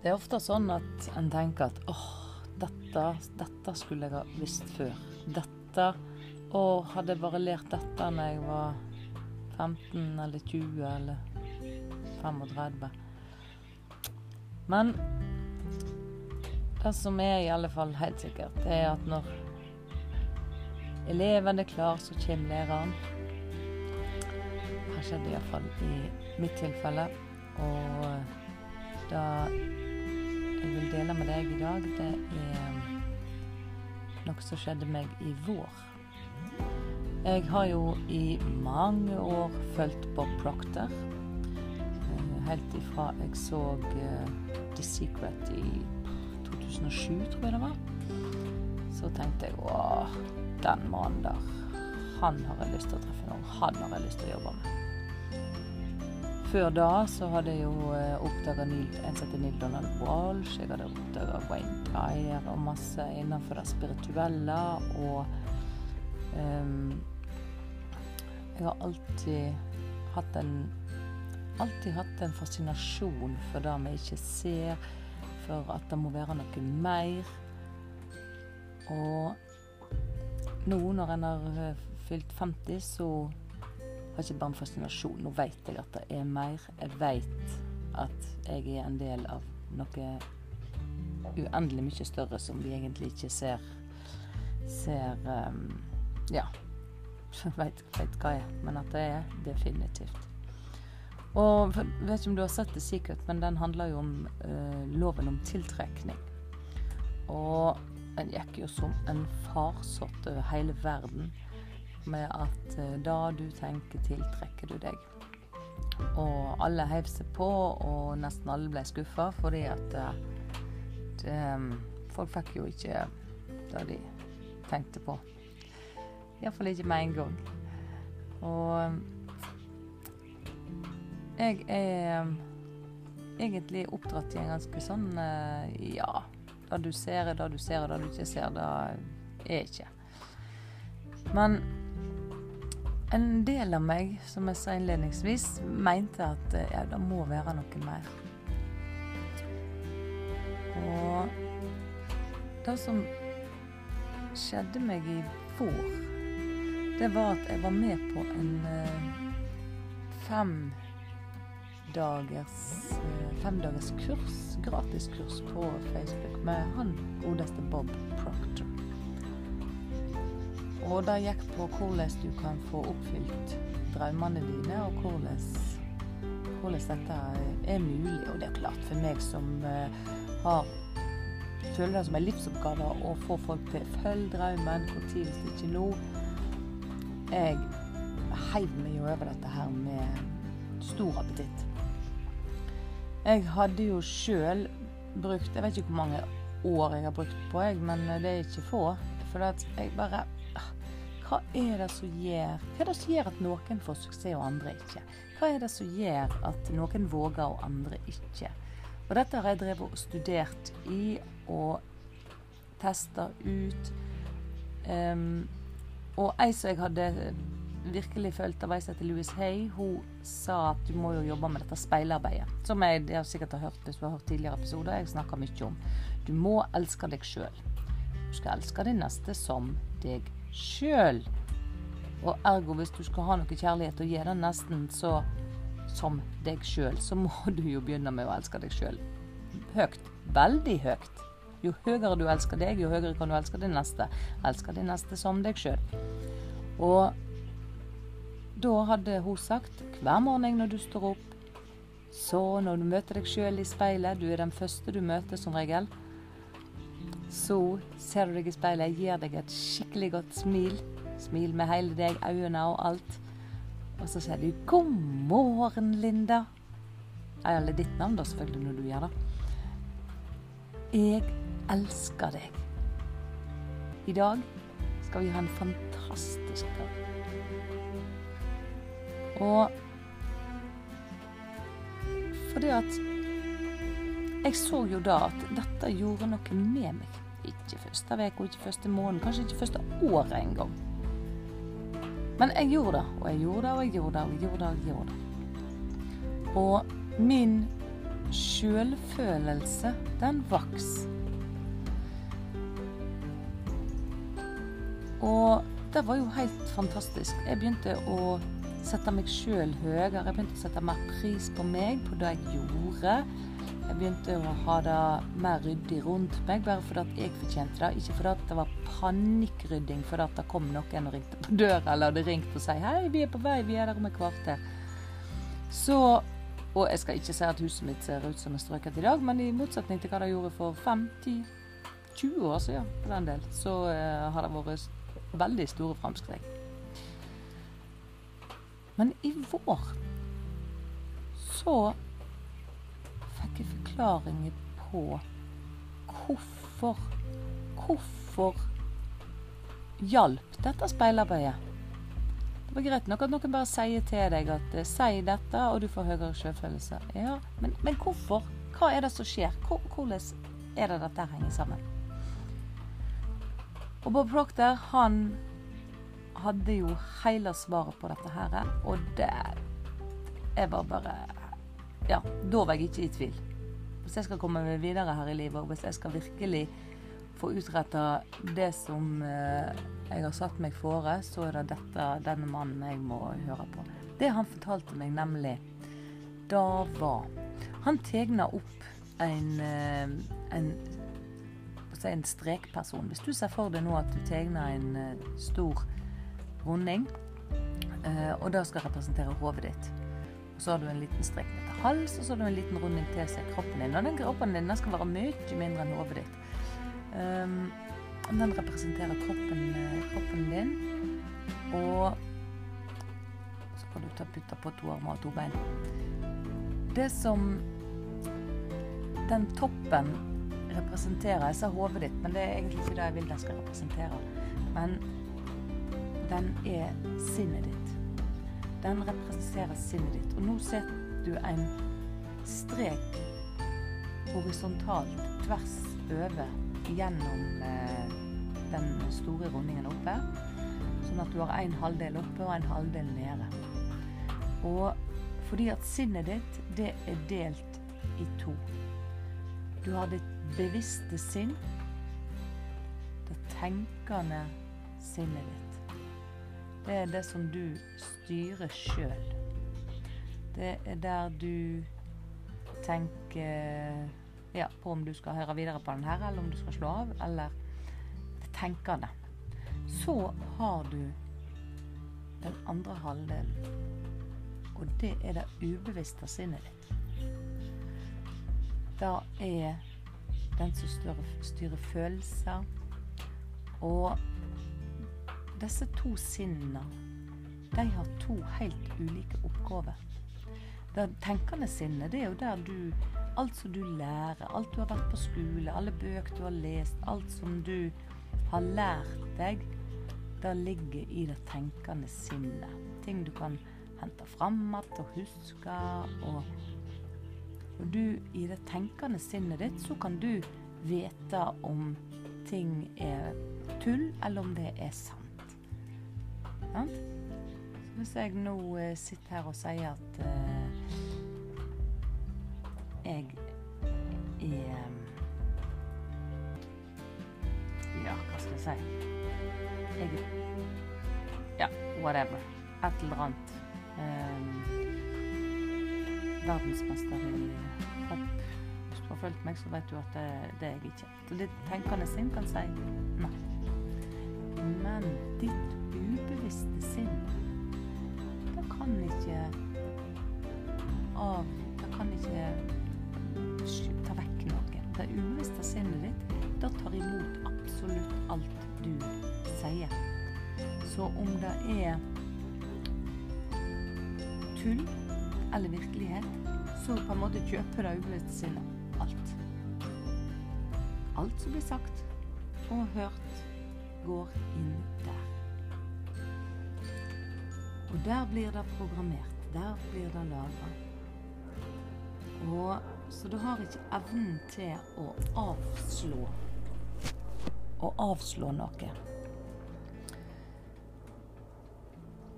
Det er ofte sånn at en tenker at åh, dette, dette skulle jeg ha visst før. Dette Å, hadde jeg bare lært dette når jeg var 15 eller 20 eller 35. Men det som er i alle fall helt sikkert, det er at når eleven er klar, så kommer læreren. Det skjedde iallfall i mitt tilfelle. Og det jeg vil dele med deg i dag, det er noe som skjedde meg i vår. Jeg har jo i mange år fulgt Bob Proctor. Helt ifra jeg så The Secret i 2007, tror jeg det var. Så tenkte jeg åh, den mannen der, han har jeg lyst til å treffe noen. Han har jeg lyst til å jobbe med. Før da så hadde jeg jo oppdaga en som heter Neil Donald Walsh. Jeg hadde oppdaga Wayne Dyer og masse innenfor det spirituelle. Og um, jeg har alltid hatt en alltid hatt en fascinasjon for det vi ikke ser, for at det må være noe mer. Og nå når en har fylt 50, så har ikke bare en fascinasjon. Nå vet jeg at det er mer. Jeg vet at jeg er en del av noe uendelig mye større som vi egentlig ikke ser ser um, Ja. Veit hva jeg er. Men at det er definitivt. Og jeg vet ikke om du har sett det sikkert, men den handler jo om uh, loven om tiltrekning. Og den gikk jo som en farsott over hele verden med at uh, da du tenker, tiltrekker du deg. Og alle heiv seg på, og nesten alle ble skuffa fordi at uh, det, um, folk fikk jo ikke det de tenkte på. Iallfall ikke med en gang. Og jeg er egentlig oppdratt i en ganske sånn Ja, det du ser, er det du ser, og det du ikke ser, det er ikke. Men en del av meg, som jeg sa innledningsvis, mente at ja, det må være noe mer. Og det som skjedde meg i vår det var at jeg var med på en uh, fem dagers uh, femdagers kurs, gratiskurs på Facebook med han godeste Bob Proctor. Og det gikk på hvordan du kan få oppfylt drømmene dine, og hvordan, hvordan dette er mulig. Og det er klart, for meg som uh, har føler det som en livsoppgave å få folk til å følge drømmen, hvor tidligst ikke nå jeg heiv meg jo over dette her med stor appetitt. Jeg hadde jo sjøl brukt Jeg vet ikke hvor mange år jeg har brukt på, jeg, men det er ikke få. For at jeg bare Hva er det som gjør Hva er det som gjør at noen får suksess og andre ikke? Hva er det som gjør at noen våger og andre ikke? Og dette har jeg drevet og studert i og testa ut. Um, og ei som jeg hadde virkelig følt av ei som heter Louis Hay, hun sa at du må jo jobbe med dette speilarbeidet. Som jeg, jeg sikkert har hørt hvis du har hørt tidligere episoder. Jeg snakker mye om. Du må elske deg sjøl. Du skal elske din neste som deg sjøl. Og ergo, hvis du skal ha noe kjærlighet og gi den nesten så som deg sjøl, så må du jo begynne med å elske deg sjøl. Høyt. Veldig høyt. Jo høyere du elsker deg, jo høyere kan du elske din neste. Elsker din neste som deg sjøl. Og da hadde hun sagt hver morgen når du står opp, så når du møter deg sjøl i speilet, du er den første du møter som regel, så ser du deg i speilet, gir deg et skikkelig godt smil. Smil med hele deg, øynene og alt. Og så sier du 'God morgen, Linda'. Eller ditt navn, da, selvfølgelig, når du gjør det. Jeg elsker deg. I dag skal vi ha en fantastisk dag. Og fordi at jeg så jo da at dette gjorde noe med meg. Ikke første uke, ikke første måned, kanskje ikke første året engang. Men jeg gjorde det, og jeg gjorde det, og jeg gjorde det, og jeg gjorde det. Og, gjorde det. og min sjølfølelse, den vaks. Og det var jo helt fantastisk. Jeg begynte å sette meg sjøl høyere. Jeg begynte å sette mer pris på meg, på det jeg gjorde. Jeg begynte å ha det mer ryddig rundt meg, bare fordi jeg fortjente det. Ikke fordi det var panikkrydding fordi det kom noen og ringte på døra, eller hadde ringt og sagt 'Hei, vi er på vei, vi er der om et kvarter'. Så Og jeg skal ikke si at huset mitt ser ut som er strøket i dag, men i motsetning til hva det gjorde for 5-10-20 år siden, for den del, så uh, har det vært veldig store framskritt. Men i vår så fikk forklaringer på hvorfor Hvorfor hjalp dette speilarbeidet? Det var greit nok at noen bare sier til deg at eh, 'si dette, og du får høyere sjøfølelse'. Ja, men, men, hvorfor? Hva er det som skjer? Hvordan er det dette henger sammen? Og Bob Proctor, han hadde jo hele svaret på dette her, og det Jeg var bare Ja, da var jeg ikke i tvil. Hvis jeg skal komme meg videre her i livet, og hvis jeg skal virkelig få utretta det som eh, jeg har satt meg fore, så er det dette, denne mannen jeg må høre på. Det han fortalte meg nemlig, da var Han tegna opp en, eh, en en strekperson. Hvis du ser for deg nå at du tegner en uh, stor runding, og det skal representere hodet ditt. Og så har du en liten strek hals, og så har du en liten runding til seg kroppen din. Og den kroppen din den skal være mye mindre enn hodet ditt. Um, den representerer kroppen, uh, kroppen, din. Og så kan du ta putte på to armer og to bein. Det som den toppen representerer Jeg sa hodet ditt, men det er egentlig ikke det jeg vil den skal representere. Men den er sinnet ditt. Den representerer sinnet ditt. Og nå ser du en strek horisontalt tvers over gjennom eh, den store rundingen oppe. Sånn at du har en halvdel oppe og en halvdel nede. Og fordi at sinnet ditt, det er delt i to. Du har ditt bevisste sinn. Det tenkende sinnet ditt. Det er det som du styrer sjøl. Det er der du tenker ja, på om du skal høre videre på den her, eller om du skal slå av, eller det tenkende. Så har du den andre halvdelen, og det er det ubevisste sinnet ditt. Da er den som styrer følelser. Og disse to sinnene, de har to helt ulike oppgaver. Det tenkende sinnet, det er jo der du Alt som du lærer, alt du har vært på skole, alle bøker du har lest, alt som du har lært deg, det ligger i det tenkende sinnet. Ting du kan hente fram igjen og huske. og og du i det tenkende sinnet ditt, så kan du vite om ting er tull, eller om det er sant. Sant? Så hvis jeg nå eh, sitter her og sier at eh, jeg i Ja, hva skal jeg si? Jeg Ja, whatever. Et eller annet. Um, verdensmester i hopp. Hvis du har fulgt meg, så vet du at det, det er jeg ikke. Så det tenkende sinn kan si nei. Men ditt ubevisste sinn, det kan ikke av Det kan ikke ta vekk noe. Det ubevisste sinnet ditt, det tar imot absolutt alt du sier. Så om det er tull eller virkelighet, så på en måte kjøper det ubevisste sinnet alt. Alt som blir sagt og hørt, går inn der. Og der blir det programmert. Der blir det lagra. Så du har ikke evnen til å avslå Å avslå noe.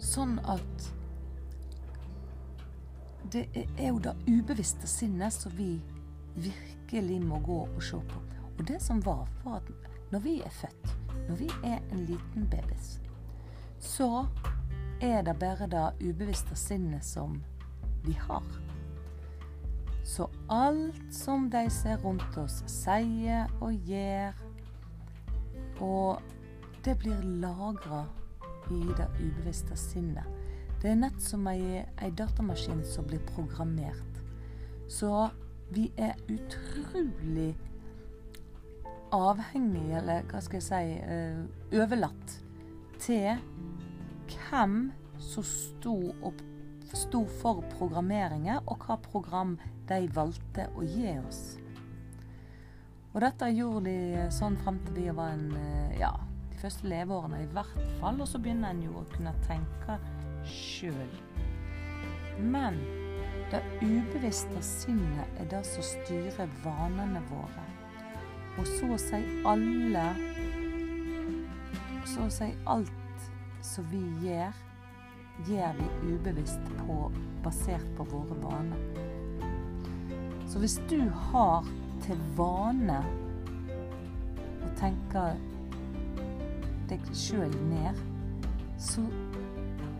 Sånn at det er jo det ubevisste sinnet som vi virkelig må gå og se på. Og det som var, var at når vi er født, når vi er en liten babys, så er det bare det ubevisste sinnet som vi har. Så alt som de ser rundt oss, sier og gjør, og det blir lagra i det ubevisste sinnet. Det er nett som ei, ei datamaskin som blir programmert. Så vi er utrolig avhengig, eller hva skal jeg si, uh, overlatt til hvem som sto, opp, sto for programmeringen, og hva program de valgte å gi oss. Og dette gjorde de sånn frem til vi var en uh, ja, de første leveårene i hvert fall. Og så begynner en jo å kunne tenke sjøl. Men det ubevisste sinnet er det som styrer vanene våre. Og så å si alle Så å si alt som vi gjør, gjør vi ubevisst på, basert på våre vaner. Så hvis du har til vane å tenke deg sjøl ned, så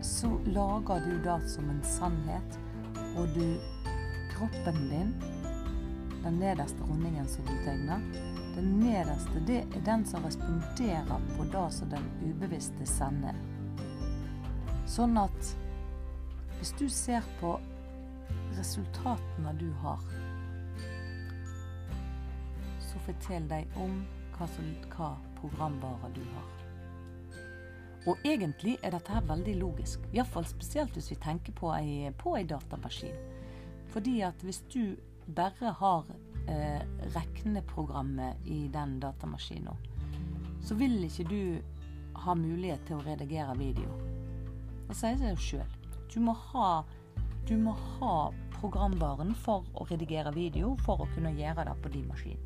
så lager du det som en sannhet. Og du Kroppen din, den nederste rundingen som du tegner, den nederste det er den som responderer på det som den ubevisste sender. Sånn at hvis du ser på resultatene du har, så fortell deg om hva, hva programvare du har. Og egentlig er dette her veldig logisk. Iallfall spesielt hvis vi tenker på ei, på ei datamaskin. Fordi at hvis du bare har eh, regneprogrammet i den datamaskinen, så vil ikke du ha mulighet til å redigere video. Det sier seg jo sjøl. Du, du må ha programvaren for å redigere video for å kunne gjøre det på din maskin.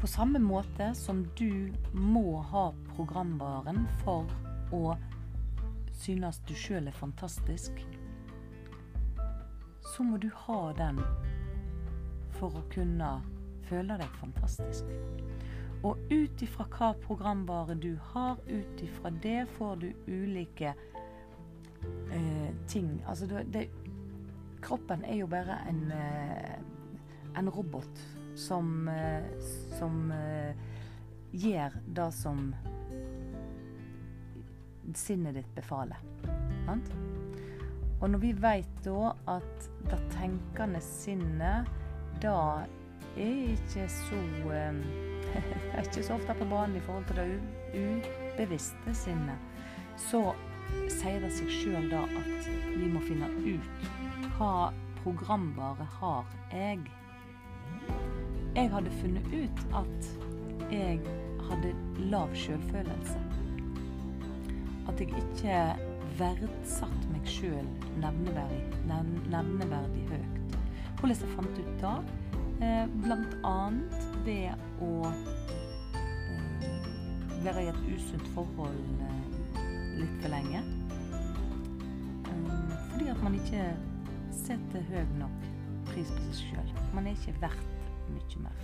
På samme måte som du må ha programvaren for å synes du sjøl er fantastisk, så må du ha den for å kunne føle deg fantastisk. Og ut ifra hva programvare du har, ut ifra det får du ulike eh, ting. Altså det, det, kroppen er jo bare en, eh, en robot som, eh, som eh, gjør det som sinnet ditt befaler. Sant? Og når vi vet da at det tenkende sinnet da er ikke så um, er ikke så ofte på banen i forhold til det ubevisste sinnet, så sier det seg sjøl da at vi må finne ut hva programvare har jeg jeg hadde funnet ut at jeg hadde lav selvfølelse. At jeg ikke verdsatte meg sjøl nevneverdig, nevneverdig høyt. Hvordan jeg fant ut da? Eh, blant annet ved å eh, være i et usunt forhold eh, litt for lenge. Fordi at man ikke setter høy nok pris på seg sjøl. Man er ikke verdt mye mer.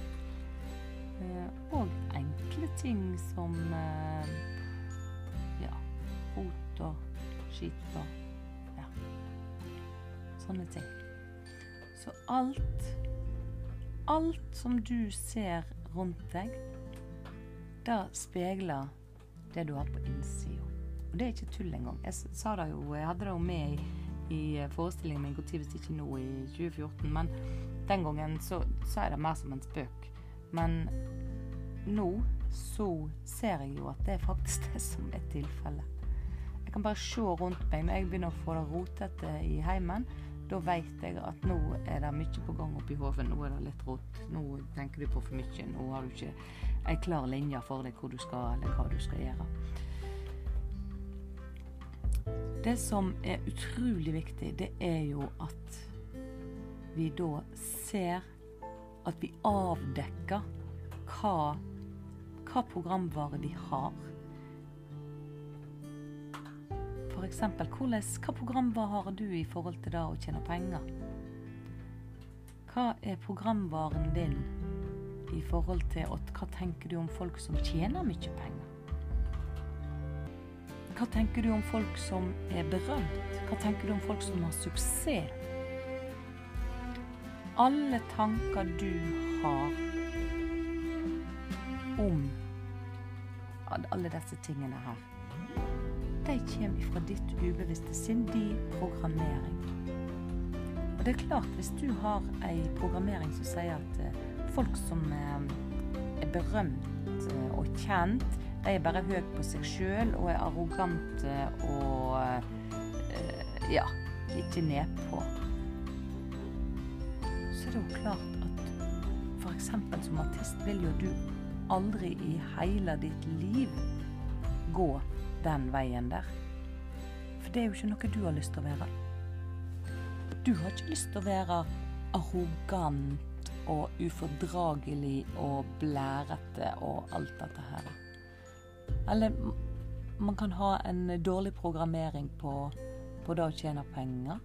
Eh, og enkle ting som eh, ja, rot og skitt og ja, sånne ting. Så alt Alt som du ser rundt deg, det speiler det du har på innsida. Og det er ikke tull engang. Jeg sa det jo, jeg hadde det jo med i, i forestillingen min når ikke nå, i 2014. Men den gangen så, så er det mer som en spøk. Men nå så ser jeg jo at det er faktisk det som er tilfellet. Jeg kan bare se rundt meg. Når jeg begynner å få det rotete i heimen, da vet jeg at nå er det mye på gang oppi hodet. Nå er det litt rot. Nå tenker du på for mye. Nå har du ikke ei klar linje for deg hvor du skal, eller hva du skal gjøre. Det som er utrolig viktig, det er jo at vi da ser at vi avdekker hva, hva programvare vi har. f.eks. hva programvare har du i forhold til det å tjene penger? Hva er programvaren din i forhold til at, hva tenker du om folk som tjener mye penger? Hva tenker du om folk som er berømt? Hva tenker du om folk som har suksess? Alle tanker du har om alle disse tingene her, de kommer fra ditt ubevisste sinn, din programmering. Og det er klart, hvis du har ei programmering som sier at eh, folk som eh, er berømt eh, og kjent, de er bare høye på seg sjøl og er arrogante og ja, ikke nedpå. Jo klart at f.eks. som artist vil jo du aldri i hele ditt liv gå den veien der. For det er jo ikke noe du har lyst til å være. Du har ikke lyst til å være arrogant og ufordragelig og blærete og alt dette her. Eller man kan ha en dårlig programmering på, på det å tjene penger.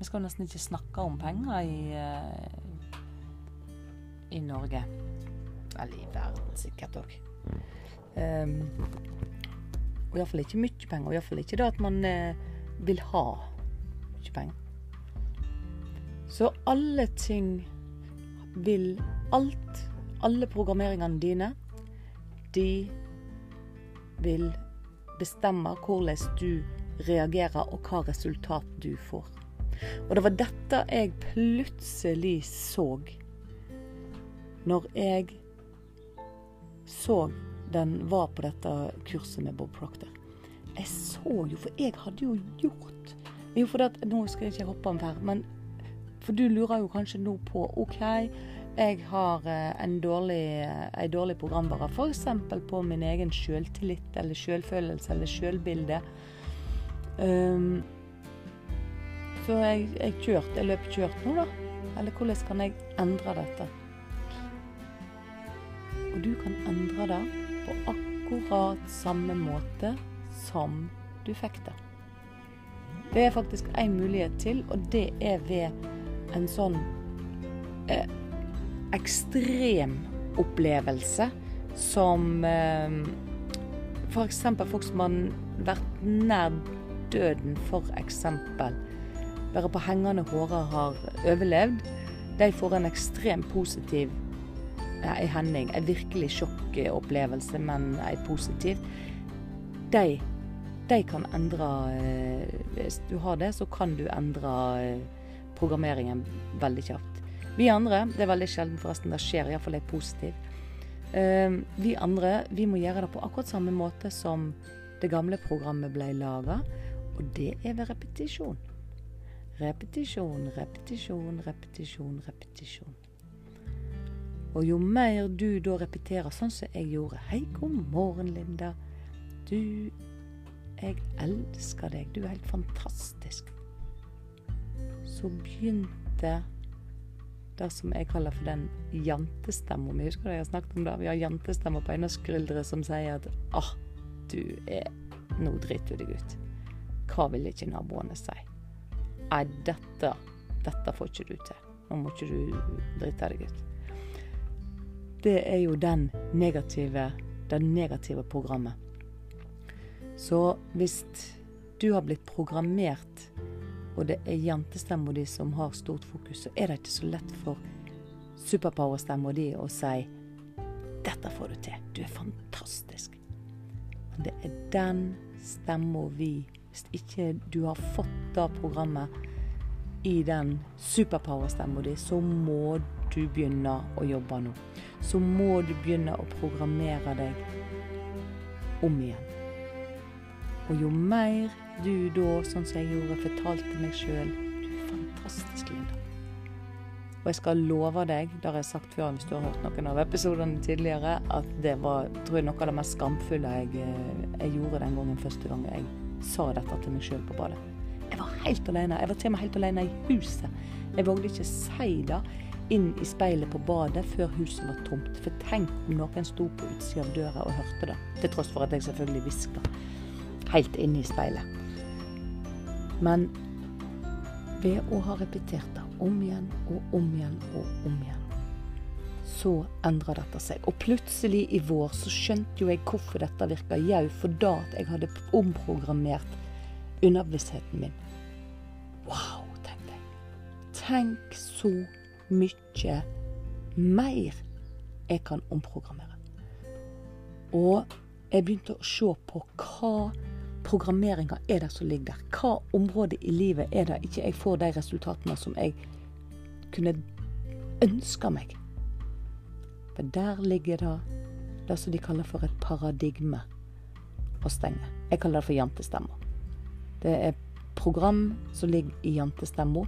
Vi skal nesten ikke snakke om penger i, uh, i Norge. Eller i verden sikkert òg. Um, ehm, og iallfall ikke mye penger. Og iallfall ikke det at man uh, vil ha mye penger. Så alle ting vil Alt, alle programmeringene dine, de vil bestemme hvordan du reagerer, og hva resultat du får. Og det var dette jeg plutselig så når jeg så den var på dette kurset med Bob Proctor. Jeg så jo, for jeg hadde jo gjort Jo, for det, nå skal jeg ikke hoppe om her, men for du lurer jo kanskje nå på OK, jeg har eh, en dårlig, en dårlig programvare, f.eks. på min egen selvtillit eller selvfølelse eller selvbilde. Um, så jeg, jeg kjørte, jeg løp kjørt nå, da. Eller hvordan kan jeg endre dette? Og du kan endre det på akkurat samme måte som du fikk det. Det er faktisk én mulighet til, og det er ved en sånn eh, ekstrem opplevelse som eh, f.eks. folk som har vært nær døden, f.eks. Bare på hengende hårer har overlevd. De får en ekstremt positiv ei hending, en virkelig sjokkopplevelse, men ei positiv, de, de kan endre eh, Hvis du har det, så kan du endre eh, programmeringen veldig kjapt. Vi andre, det er veldig sjelden forresten det skjer, iallfall er positiv. Eh, vi andre vi må gjøre det på akkurat samme måte som det gamle programmet ble laga, og det er ved repetisjon. Repetisjon, repetisjon, repetisjon, repetisjon. Og jo mer du da repeterer sånn som jeg gjorde Hei, god morgen, Linda. Du Jeg elsker deg. Du er helt fantastisk. Så begynte det som jeg kaller for den jantestemma mi. Husker du jeg har snakket om det? Vi har jantestemmer på skuldre som sier at ah, du er Nå driter du deg ut. Hva vil ikke naboene si? Nei, dette, dette får ikke du til. Nå må ikke du drite deg ut det er jo den negative, det negative programmet. Så hvis du har blitt programmert, og det er jentestemma di som har stort fokus, så er det ikke så lett for superpowerstemma di å si 'Dette får du til. Du er fantastisk'. Men det er den stemma vi Hvis ikke du har fått det programmet i den superpower-stemma di, så må du begynne å jobbe nå. Så må du begynne å programmere deg om igjen. Og jo mer du da, sånn som jeg gjorde, fortalte meg sjøl Du er fantastisk, Linda. Og jeg skal love deg, det har jeg sagt før hvis du har hørt noen av episodene tidligere, at det var tror jeg, noe av det mest skamfulle jeg, eh, jeg gjorde den gangen første gang jeg sa dette til meg sjøl på badet. Jeg var helt alene. Jeg var til og med helt alene i huset. Jeg vågde ikke si det. inn i speilet på badet før huset var tomt. For tenk om noen sto på utsida av døra og hørte det. Til tross for at jeg selvfølgelig hviska helt inne i speilet. Men ved å ha repetert det om igjen og om igjen og om igjen, så endra dette seg. Og plutselig i vår så skjønte jo jeg hvorfor dette virka jau, for da at jeg hadde omprogrammert underbevisstheten min. Wow, tenkte jeg. Tenk så mye mer jeg kan omprogrammere. Og jeg begynte å se på hva programmeringa er det som ligger der. Hva område i livet er det ikke jeg får de resultatene som jeg kunne ønske meg. For der ligger det det som de kaller for et paradigme å stenge. Jeg kaller det for jantestemmer. Det er program som ligger i jantestemmer,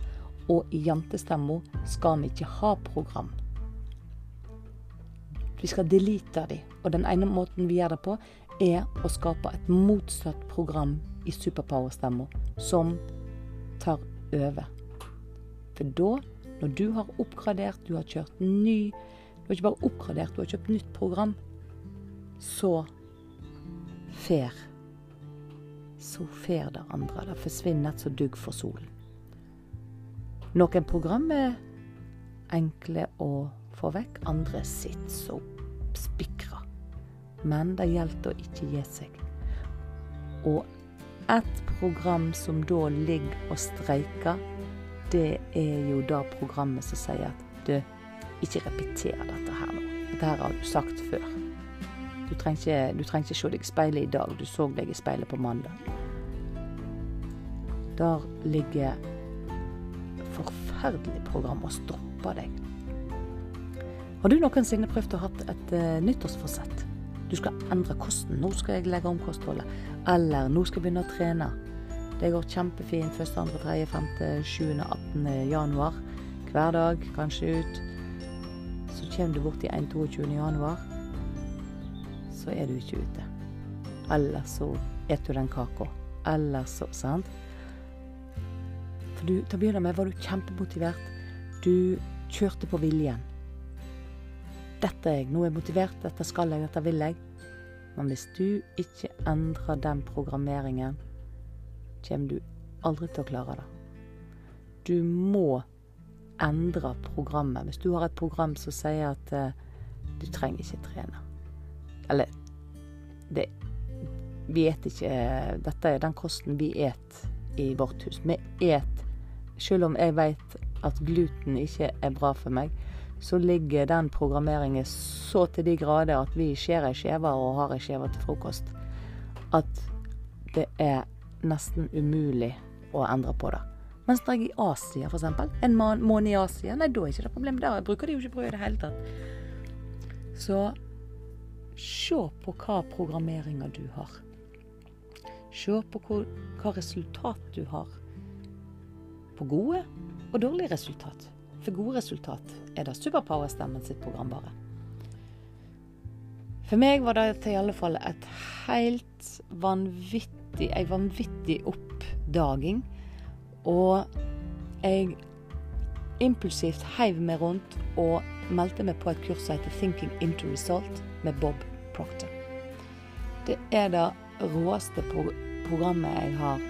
og i jantestemmer skal vi ikke ha program. Vi skal delete de, og den ene måten vi gjør det på, er å skape et motsatt program i superpower-stemmer som tar over. For da, når du har oppgradert, du har kjørt ny Du har ikke bare oppgradert, du har kjøpt nytt program, så fer så fer det andre. Det forsvinner som dugg for solen. Noen program er enkle å få vekk, andre sitter så spikra. Men det gjelder å ikke gi seg. Og ett program som da ligger og streiker, det er jo det programmet som sier at du, ikke repeter dette her nå. Dette her har du sagt før. Du trenger ikke, ikke se deg i speilet i dag, du så deg i speilet på mandag. Der ligger forferdelig program å stopper deg. Har du noensinne prøvd å ha et uh, nyttårsforsett? Du skal endre kosten. Nå skal jeg legge om kostholdet. Eller nå skal jeg begynne å trene. Det går kjempefint 1., 2., 3., 5., 7., 18. januar. Hver dag, kanskje ut. Kommer du bort i 1. 22. januar, så er du ikke ute. Eller så eter du den kaka. Eller så, sant? For du, til å begynne med var du kjempemotivert. Du kjørte på viljen. Dette er jeg. Nå er jeg motivert. Dette skal jeg. Dette vil jeg. Men hvis du ikke endrer den programmeringen, kommer du aldri til å klare det. Du må endre programmet. Hvis du har et program som sier at uh, du trenger ikke trene. Eller det Vi et ikke Dette er den kosten vi et i vårt hus. Vi et selv om jeg vet at gluten ikke er bra for meg, så ligger den programmeringen så til de grader at vi skjærer ei skive og har skive til frokost, at det er nesten umulig å endre på det. Mens når jeg i Asia, f.eks., en måned i Asia, nei, da er ikke det problem. Der bruker de jo ikke brød i det hele tatt. Så se på hva programmeringer du har. Se på hva resultat du har på gode og dårlige resultat. For gode resultat er det Superpower-stemmen sitt program bare. For meg var det til alle fall et helt vanvittig, ei vanvittig oppdaging. Og jeg impulsivt heiv meg rundt og meldte meg på et kurs som heter 'Thinking into Result' med Bob Proctor. Det er det råeste programmet jeg har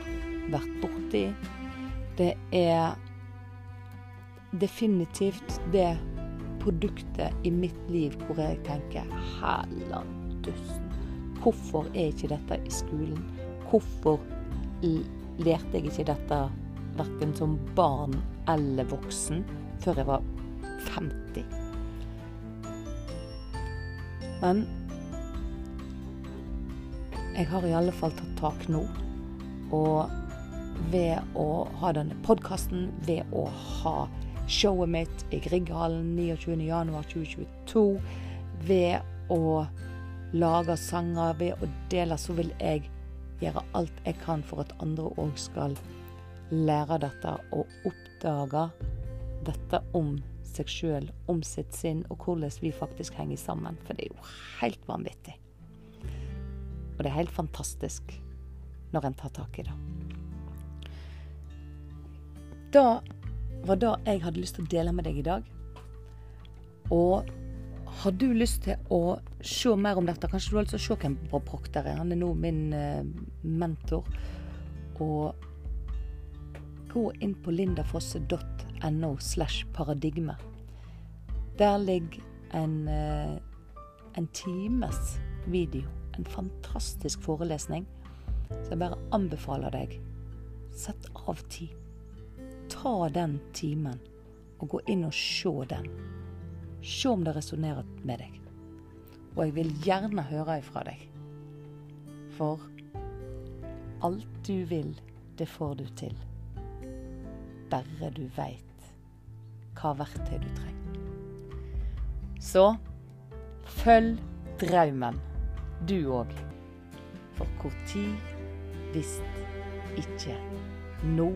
vært borti det er definitivt det produktet i mitt liv hvor jeg tenker Hellandussen. Hvorfor er ikke dette i skolen? Hvorfor lærte jeg ikke dette verken som barn eller voksen før jeg var 50? Men jeg har i alle fall tatt tak nå. Og ved å ha denne podkasten, ved å ha showet mitt i Grieghallen 29.1.2022, ved å lage sanger, ved å dele, så vil jeg gjøre alt jeg kan for at andre òg skal lære dette og oppdage dette om seg sjøl, om sitt sinn, og hvordan vi faktisk henger sammen. For det er jo helt vanvittig. Og det er helt fantastisk når en tar tak i det. Det var det jeg hadde lyst til å dele med deg i dag. Og har du lyst til å se mer om dette, kanskje du har lyst til å se hvem Bob Proctor er. Han er nå min eh, mentor. Og gå inn på lindafosse.no slash paradigme. Der ligger en, eh, en times video. En fantastisk forelesning. Så jeg bare anbefaler deg. Sett av tid. Ta den timen og gå inn og se den. Se om det resonnerer med deg. Og jeg vil gjerne høre ifra deg. For alt du vil, det får du til. Bare du veit hva verktøy du trenger. Så følg draumen, du òg. For hvor tid hvis ikke nå.